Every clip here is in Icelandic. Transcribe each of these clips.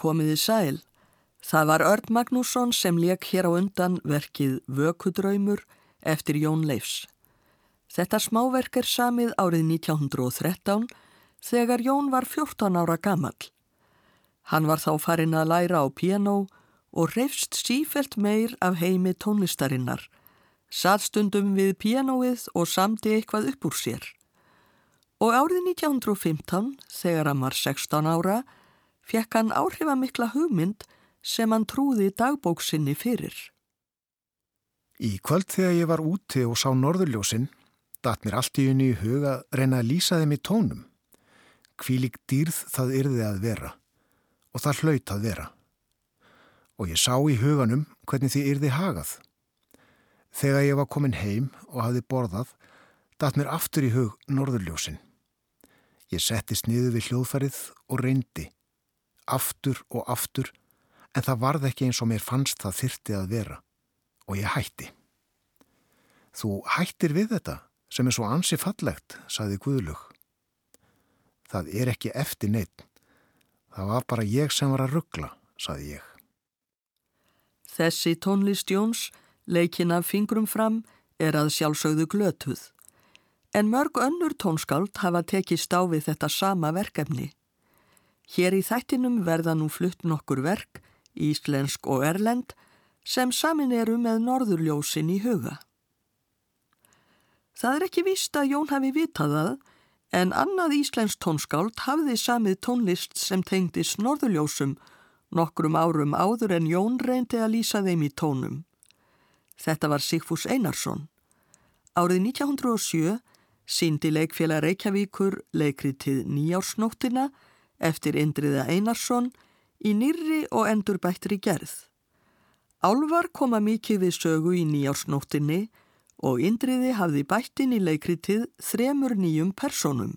Komiði sæl. Það var Örd Magnússon sem leik hér á undan verkið Vökudraumur eftir Jón Leifs. Þetta smáverk er samið árið 1913 þegar Jón var 14 ára gammal. Hann var þá farin að læra á piano og reyfst sífelt meir af heimi tónlistarinnar. Saðstundum við pianoið og samdi eitthvað upp úr sér. Og árið 1915, þegar hann var 16 ára, fekk hann áhrifamikla hugmynd sem hann trúði dagbóksinni fyrir. Í kvöld þegar ég var úti og sá norðurljósinn, datt mér allt í unni í huga reyna að lýsa þeim í tónum. Kvílik dýrð það yrði að vera og það hlaut að vera. Og ég sá í huganum hvernig því yrði hagað. Þegar ég var komin heim og hafði borðað, datt mér aftur í hug norðurljósinn. Ég settist niður við hljóðfærið og reyndi aftur og aftur en það varð ekki eins og mér fannst það þyrti að vera og ég hætti. Þú hættir við þetta sem er svo ansi fallegt, saði Guðlug. Það er ekki eftir neitt. Það var bara ég sem var að ruggla, saði ég. Þessi tónlist Jóns, leikin af fingrum fram, er að sjálfsögðu glötuð. En mörg önnur tónskáld hafa tekið stáfið þetta sama verkefni. Hér í þættinum verða nú flutt nokkur verk, íslensk og erlend, sem samin eru með norðurljósin í huga. Það er ekki víst að Jón hafi vitað það, en annað íslensk tónskáld hafði samið tónlist sem tengdist norðurljósum nokkrum árum áður en Jón reyndi að lýsa þeim í tónum. Þetta var Sigfús Einarsson. Árið 1907 síndi leikfélag Reykjavíkur leikritið nýjársnóttina eftir Indriða Einarsson í nýrri og endurbættri gerð. Álvar koma mikið við sögu í nýjársnóttinni og Indriði hafði bættin í leikritið þremur nýjum personum.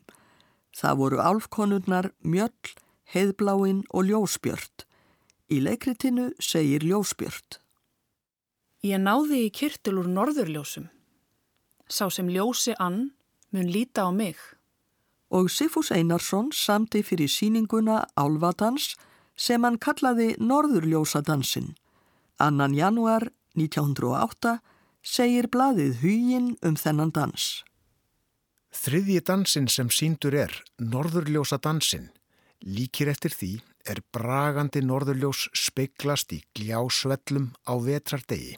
Það voru álfkonurnar Mjöll, Heiðbláin og Ljósbjörn. Í leikritinu segir Ljósbjörn. Ég náði í kyrtil úr norðurljósum. Sá sem ljósi ann mun líta á mig og Sifus Einarsson samti fyrir síninguna Álvadans sem hann kallaði Norðurljósadansin. Annan januar 1908 segir bladið hugin um þennan dans. Þriðji dansin sem síndur er, Norðurljósadansin, líkir eftir því er bragandi norðurljós speiklast í gljásvellum á vetrardegi.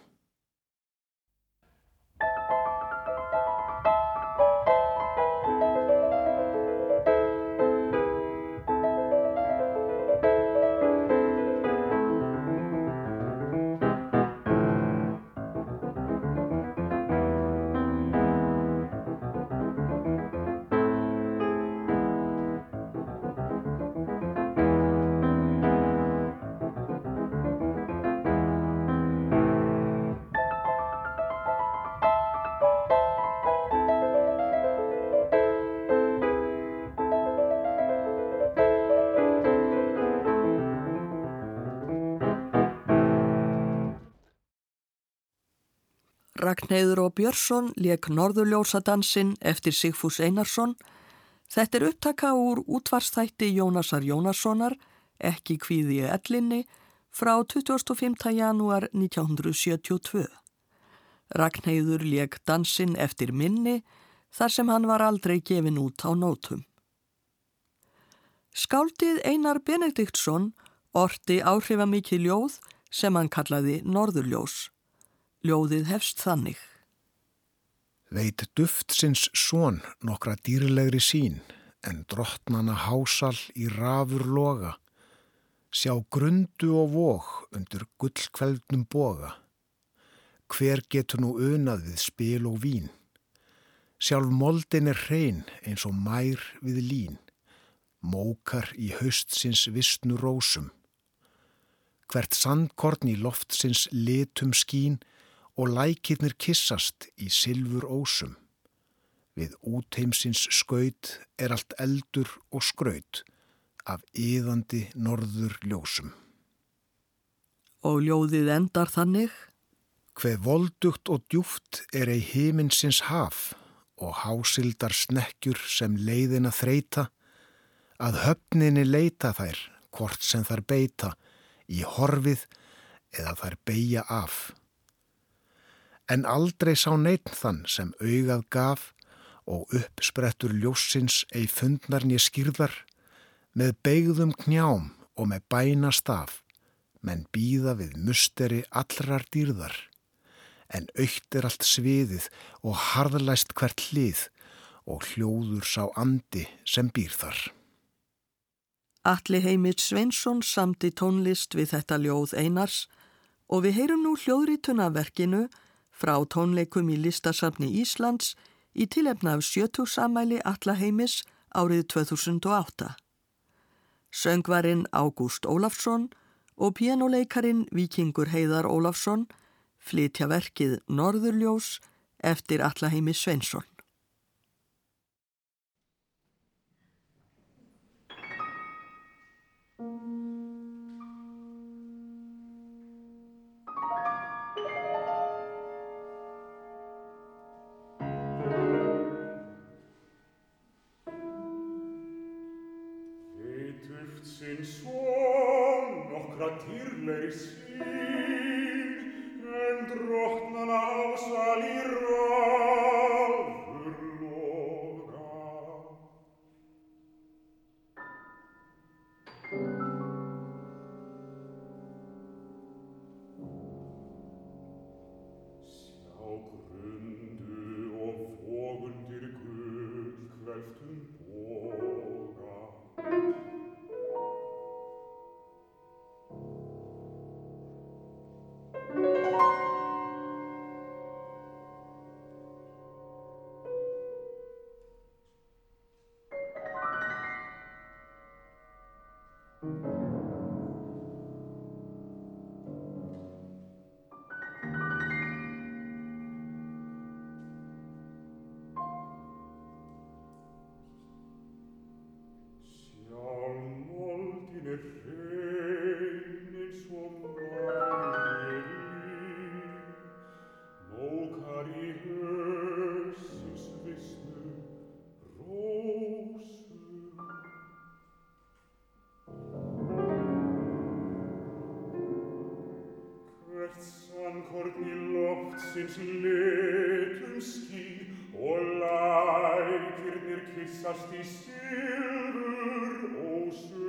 Ragnheiður og Björnsson leik Norðurljósadansinn eftir Sigfús Einarsson. Þetta er upptaka úr útvarstætti Jónasar Jónassonar, ekki kvíði ellinni, frá 25. janúar 1972. Ragnheiður leg dansinn eftir minni þar sem hann var aldrei gefin út á nótum. Skáldið Einar Benediktsson orti áhrifamikið ljóð sem hann kallaði Norðurljós. Ljóðið hefst þannig. Veit duftsins són nokkra dýrlegri sín en drottnana hásal í rafur loga. Sjá grundu og vóg undir gullkveldnum boga. Hver getur nú unað við spil og vín? Sjálf moldin er hrein eins og mær við lín. Mókar í haustsins vissnu rósum. Hvert sandkorn í loftsins litum skín og lækirnir kissast í sylfur ósum. Við útheimsins skaut er allt eldur og skraut af yðandi norður ljósum. Og ljóðið endar þannig? Hveð voldugt og djúft er ei himinsins haf og hásildar snekkjur sem leiðina þreita, að höfninni leita þær, hvort sem þær beita, í horfið eða þær beigja af. En aldrei sá neitt þann sem augað gaf og uppsprettur ljósins ei fundnar nýja skýrðar, með beigðum knjám og með bæna staf, menn býða við musteri allrar dýrðar. En aukt er allt sviðið og harðlæst hvert hlið og hljóður sá andi sem býr þar. Alli Heimit Sveinsson samti tónlist við þetta ljóð einars og við heyrum nú hljóðrítuna verkinu frá tónleikum í listasafni Íslands í tilefna af sjötugsamæli Alla Heimis árið 2008. Söngvarinn Ágúst Ólafsson og pianoleikarin Vikingur Heiðar Ólafsson flytja verkið Norðurljós eftir Alla Heimi Sveinsson. Mary sinns litlum skín og lækirnir kissast í sylfur ósum.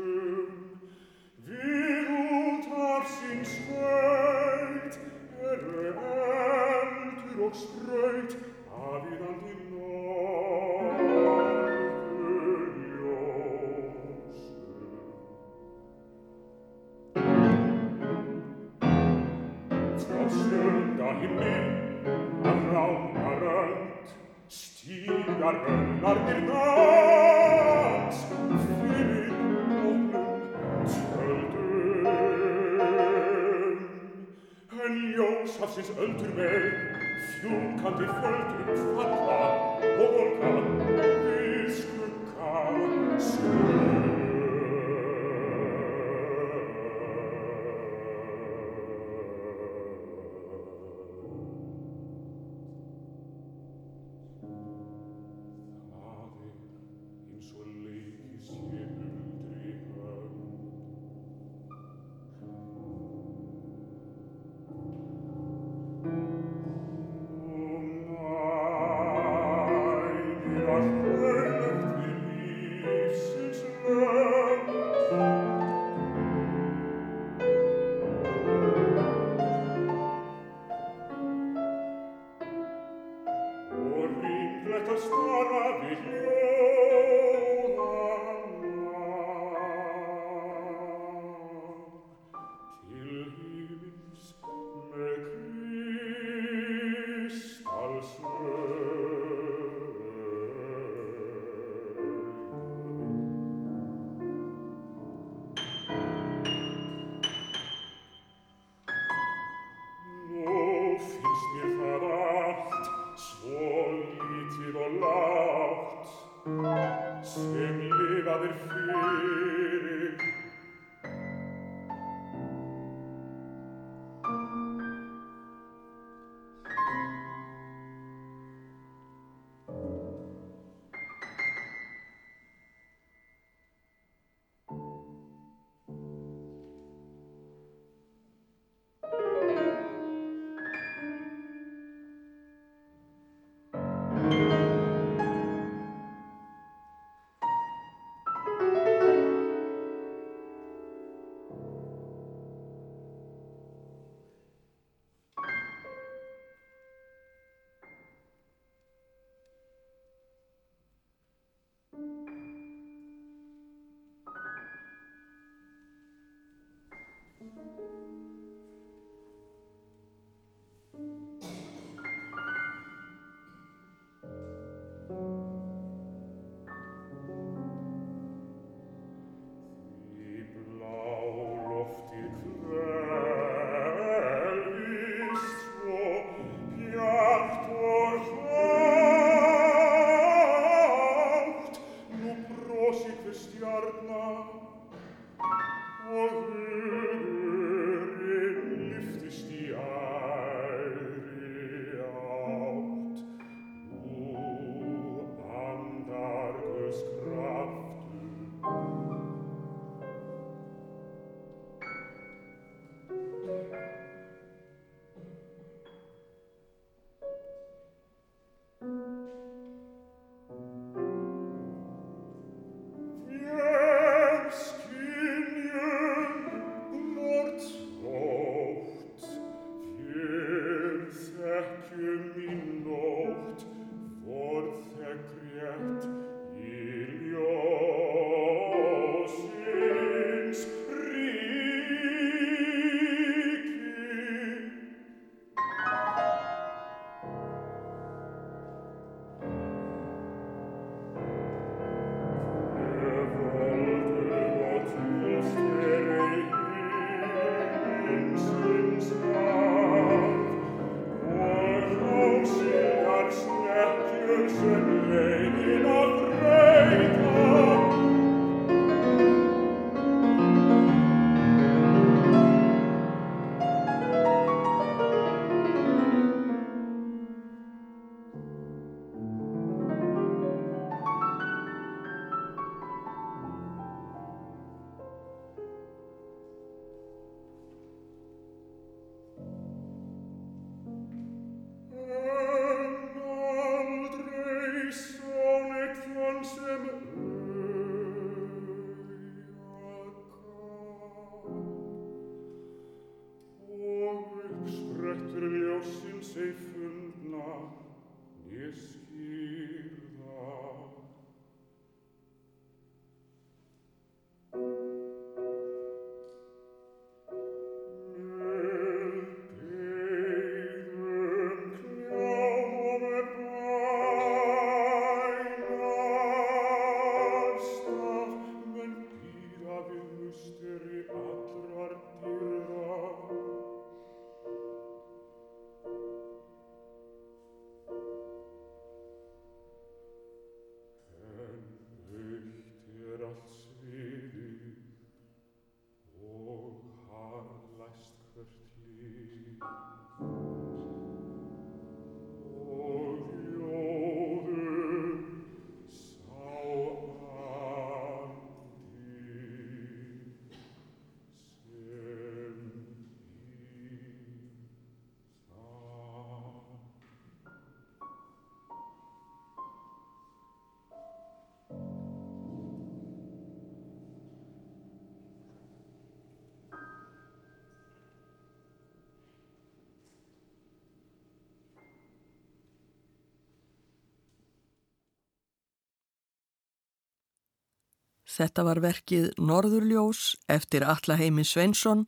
Þetta var verkið Norðurljós eftir Allaheimi Sveinsson,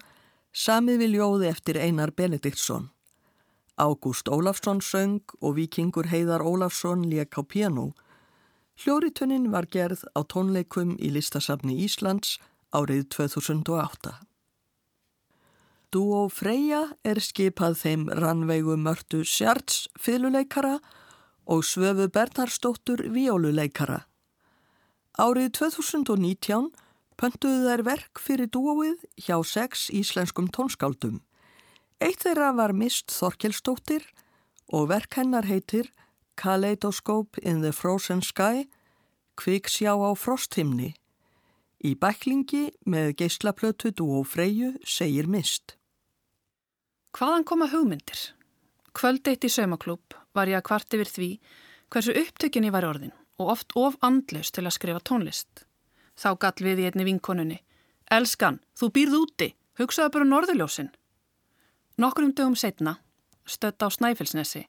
samið við ljóði eftir Einar Benediktsson. Ágúst Ólafsson söng og vikingur Heiðar Ólafsson lék á piano. Hljóritunnin var gerð á tónleikum í listasafni Íslands árið 2008. Dúó Freyja er skipað þeim rannveigu mörtu Sjarts fylguleikara og Svöfu Bernhardsdóttur víóluleikara. Árið 2019 pöntuðu þær verk fyrir dúóið hjá sex íslenskum tónskáldum. Eitt þeirra var Mist Þorkelsdóttir og verk hennar heitir Kaleidoscope in the Frozen Sky, Kviksjá á frosthimni. Í bæklingi með geyslaplötu dúó Freyju segir Mist. Hvaðan koma hugmyndir? Kvöldeitt í saumaklúp var ég að kvart yfir því hversu upptökinni var orðin og oft of andlaus til að skrifa tónlist. Þá gall við í einni vinkonunni. Elskan, þú býrð úti, hugsaðu bara um norðurljósin. Nokkrum dögum setna, stött á Snæfellsnesi,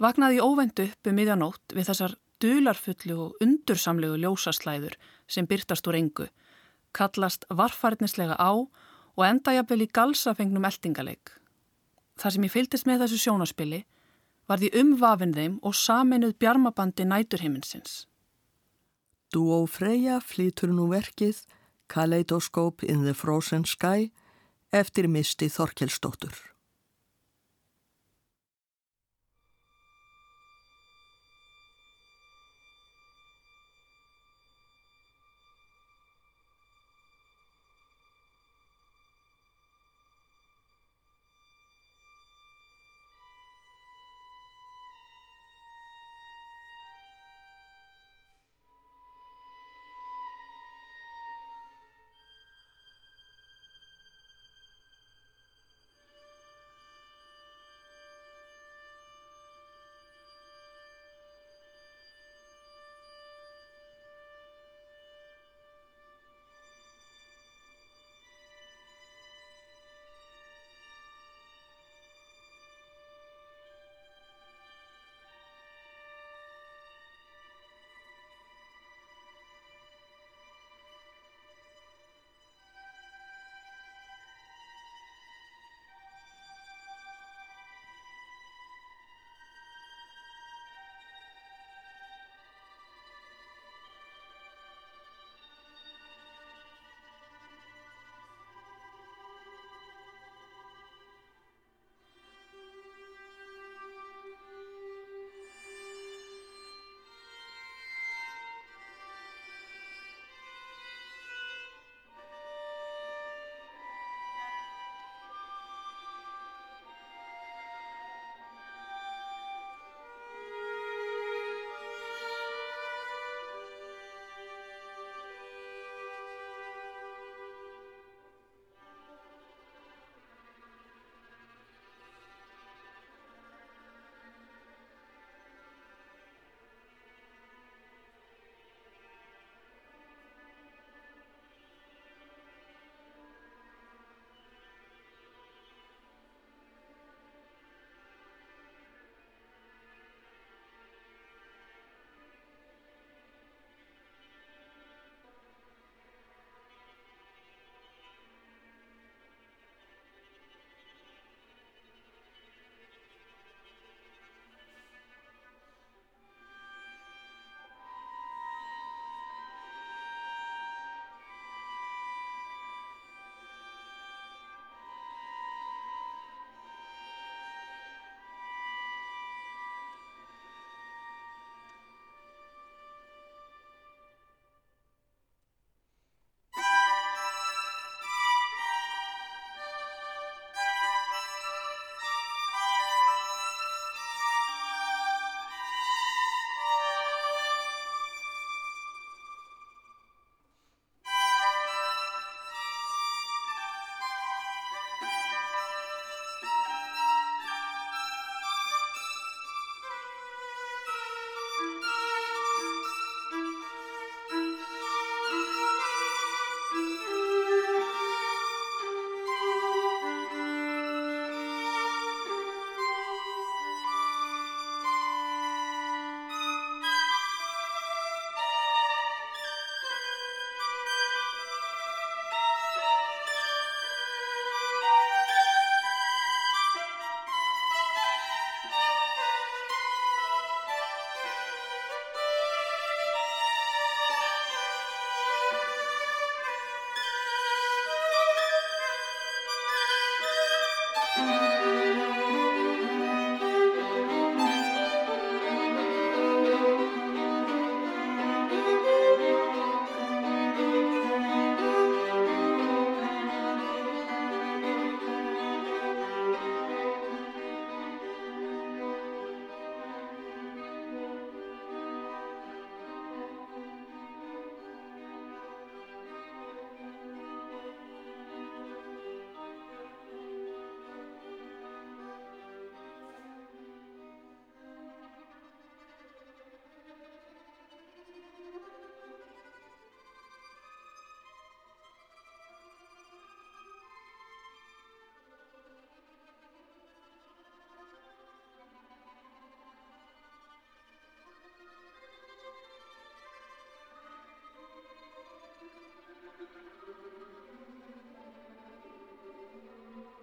vaknaði ég óvendu upp um miðjanótt við þessar dularfullu og undursamlegu ljósaslæður sem byrtast úr engu, kallast varfærnislega á og enda jafnvel í galsafengnum eldingaleik. Það sem ég fylgist með þessu sjónaspili var því umvafin þeim og saminuð bjarmabandi næturhiminsins. Dúó Freyja flýtur nú verkið Kaleidoscope in the Frozen Sky eftir misti Þorkelsdóttur. Thank you.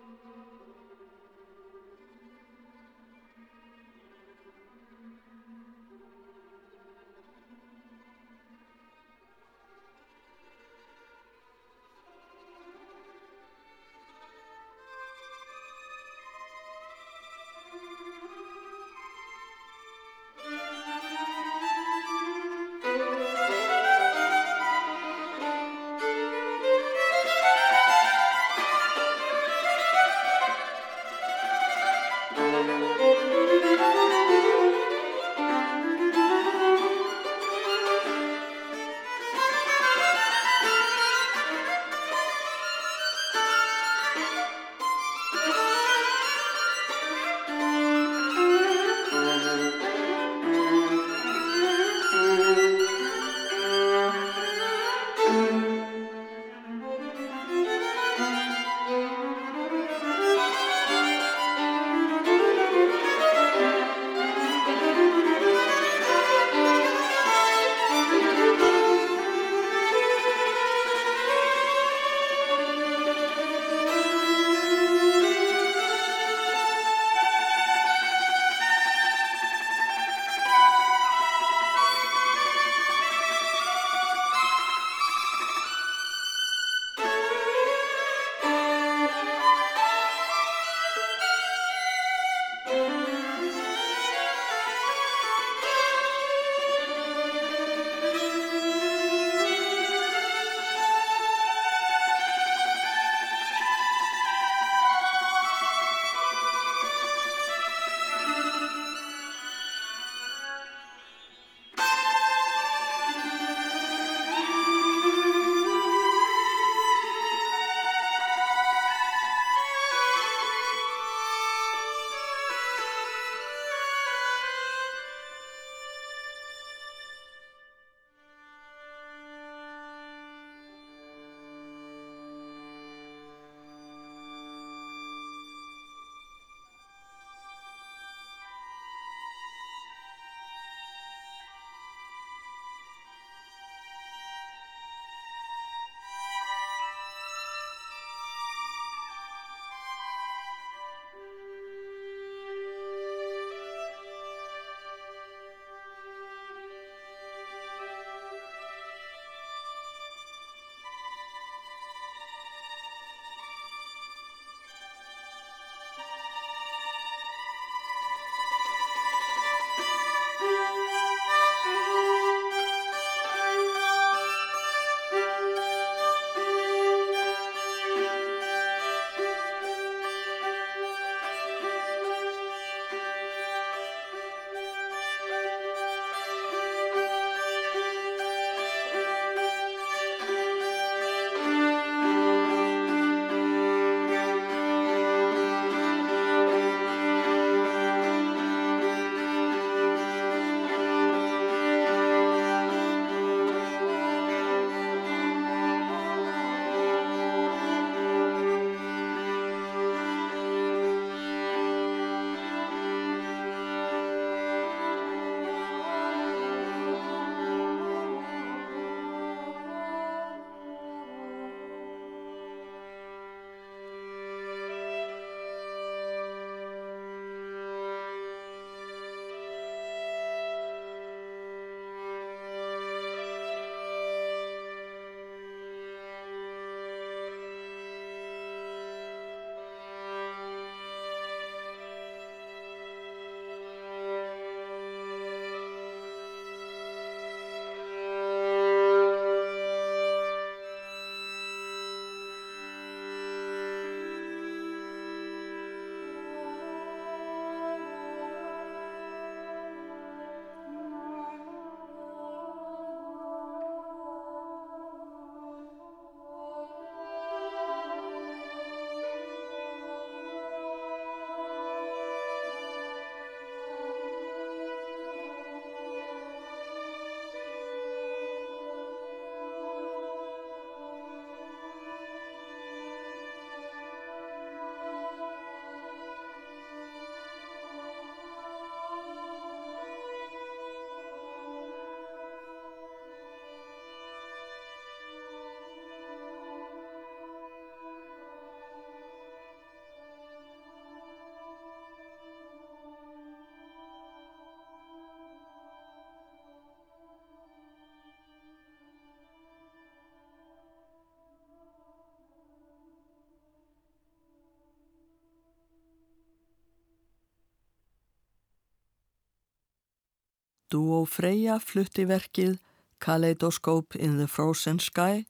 Duo Freyja flutti verkið Kaleidoscope in the Frozen Sky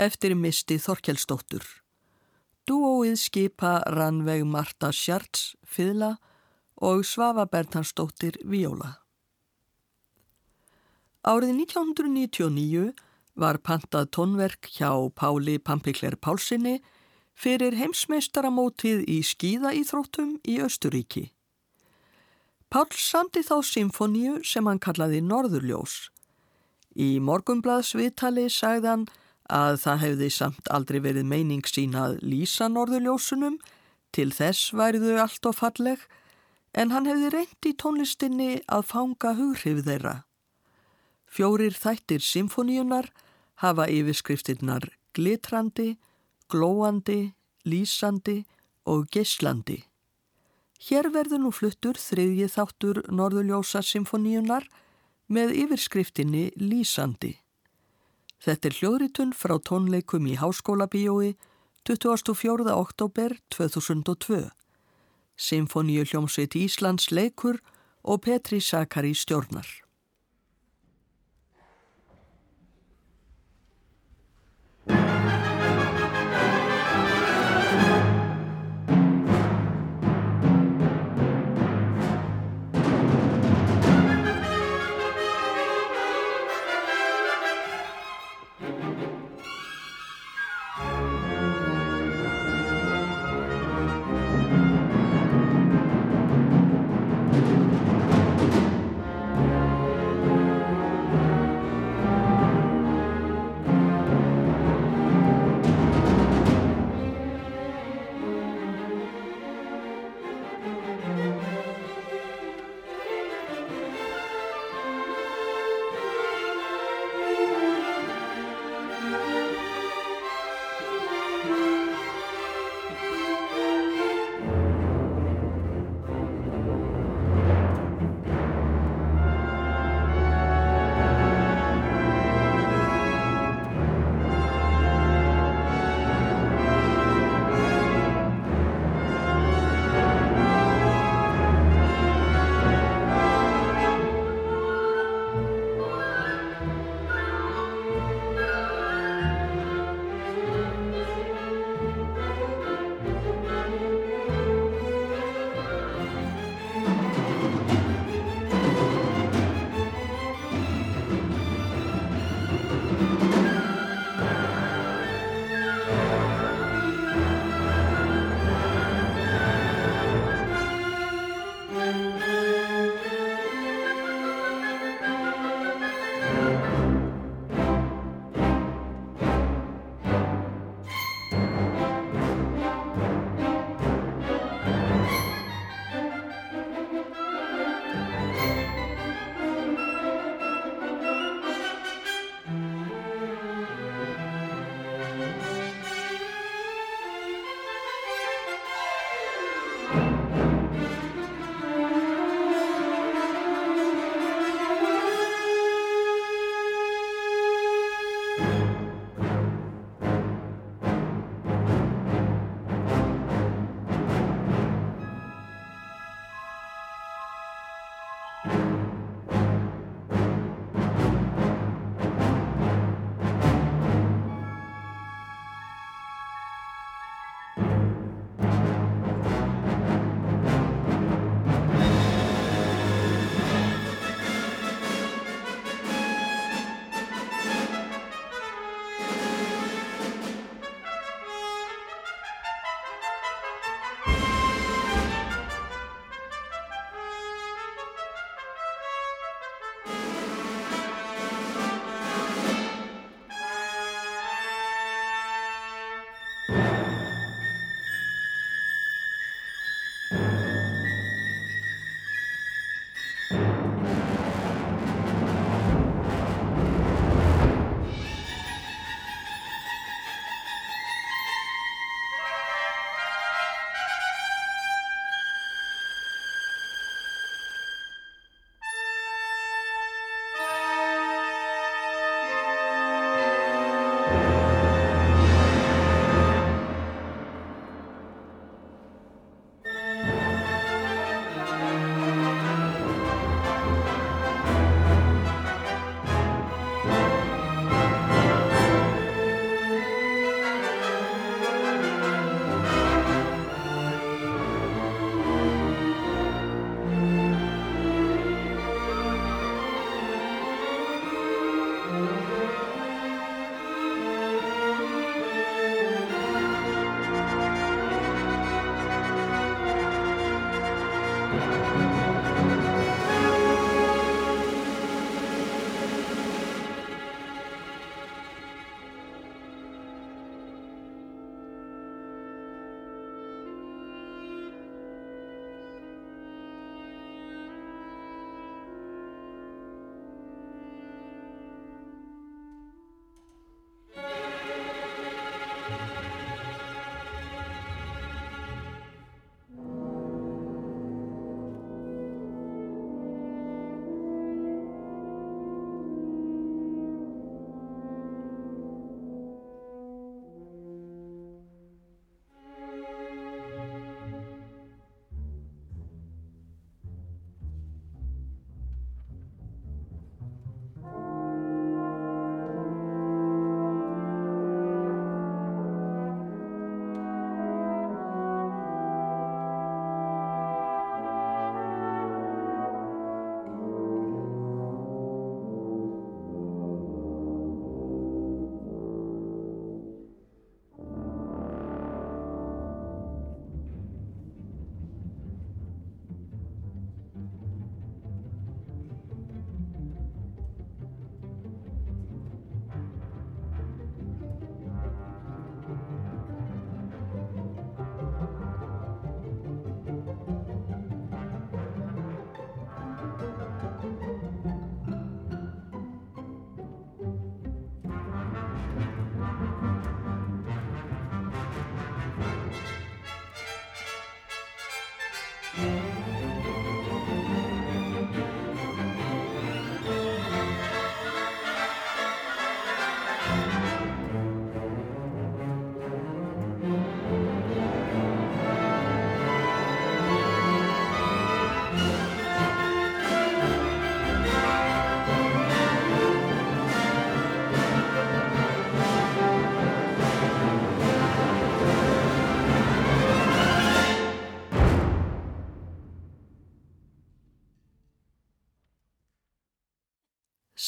eftir misti Þorkelsdóttur. Duoið skipa Ranveig Marta Sjarts, Fidla og Svafa Bertansdóttir Víóla. Árið 1999 var pantað tónverk hjá Páli Pampikler Pálsini fyrir heimsmeistaramótið í skíðaíþróttum í Östuríki. Pál samti þá symfoníu sem hann kallaði Norðurljós. Í morgumblaðsviðtali sagði hann að það hefði samt aldrei verið meining sín að lýsa Norðurljósunum, til þess væriðu allt of falleg, en hann hefði reynd í tónlistinni að fanga hughrif þeirra. Fjórir þættir symfoníunar hafa yfirskriftinnar glitrandi, glóandi, lýsandi og geyslandi. Hér verður nú fluttur þriðji þáttur Norðurljósa symfoníunar með yfirskriftinni Lýsandi. Þetta er hljóðritun frá tónleikum í Háskóla Bíói 24. oktober 2002. Symfoníu hljómsveit Íslands leikur og Petri Sakari stjórnar.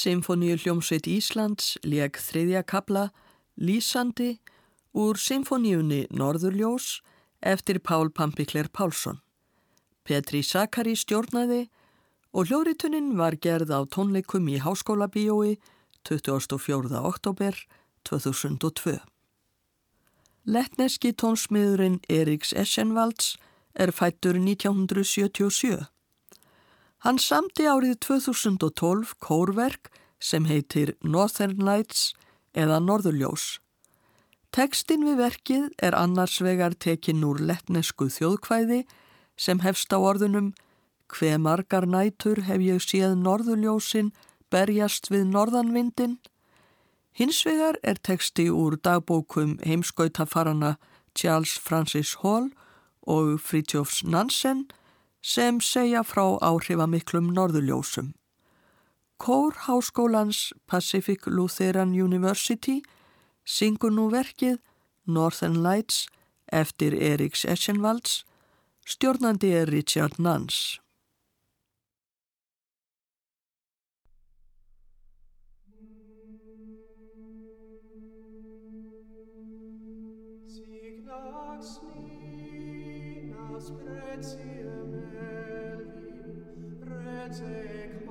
Symfoníu hljómsveit Íslands leg þriðja kabla Lýsandi úr Symfoníunni Norðurljós eftir Pál Pampikler Pálsson. Petri Sakari stjórnaði og hljórituninn var gerð á tónleikum í Háskóla Bíói 24. oktober 2002. Lettneski tónsmiðurinn Eriks Eschenvalds er fættur 1977. Hann samti árið 2012 kórverk sem heitir Northern Lights eða Norðurljós. Tekstinn við verkið er annars vegar tekinn úr lettnesku þjóðkvæði sem hefst á orðunum Hve margar nætur hef ég séð norðuljósin berjast við norðanvindin? Hins vegar er teksti úr dagbókum heimskautafarana Charles Francis Hall og Fridtjofs Nansen sem segja frá áhrifamiklum norðuljósum. Kór Háskólans Pacific Lutheran University syngur nú verkið Northern Lights eftir Eriks Eschenvalds, stjórnandi er Richard Nans. Signax mina sprezier take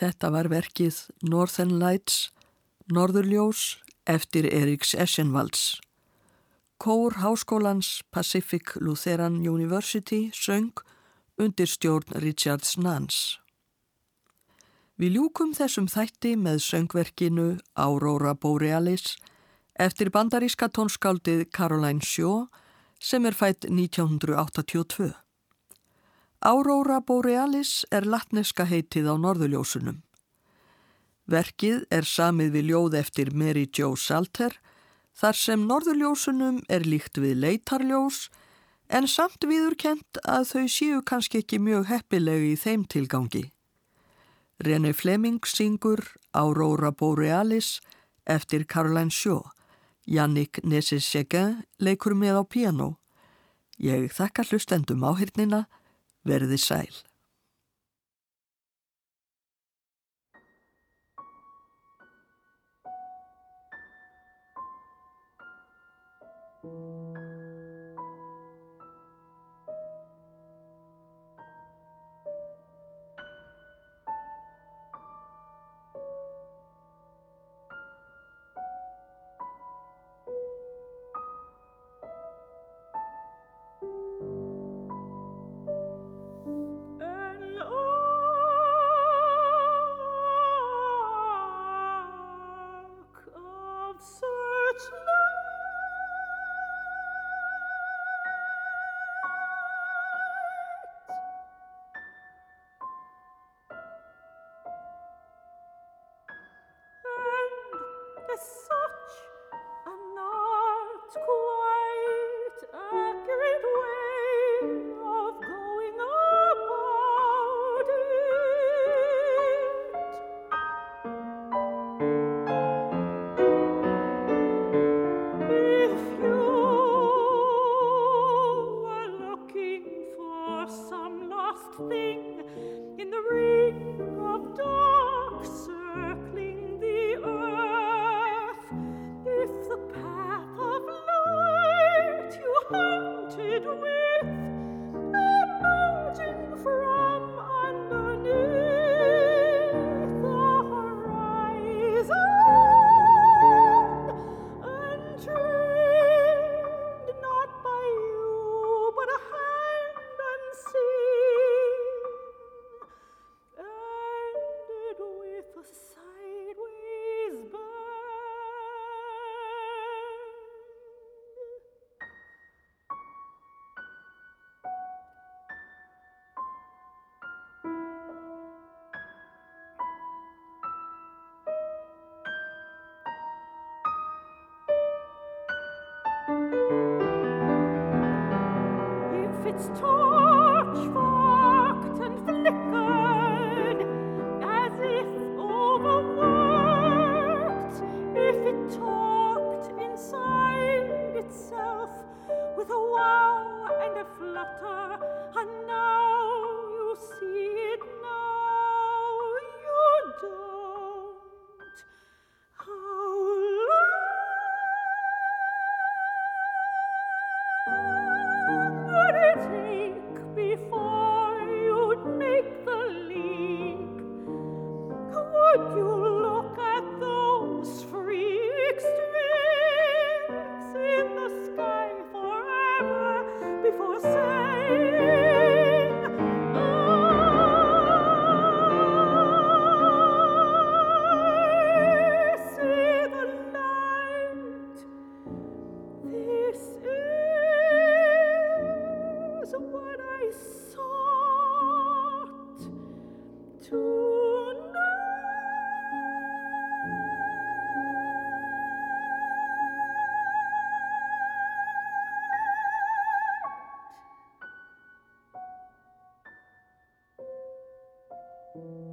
Þetta var verkið Northern Lights, Norðurljós eftir Eriks Eschenvalds. Kór Háskólans Pacific Lutheran University söng undir stjórn Richards Nance. Við ljúkum þessum þætti með söngverkinu Aurora Borealis eftir bandaríska tónskáldið Caroline Shaw sem er fætt 1982. Aurora Borealis er latneska heitið á norðuljósunum. Verkið er samið við ljóð eftir Mary Jo Salter þar sem norðuljósunum er líkt við leitarljós en samt viðurkent að þau séu kannski ekki mjög heppilegi í þeim tilgangi. René Fleming syngur Aurora Borealis eftir Caroline Shaw. Jannik Nesisegin leikur með á piano. Ég þakka hlustendum áhyrnina verði sæl. It's time. you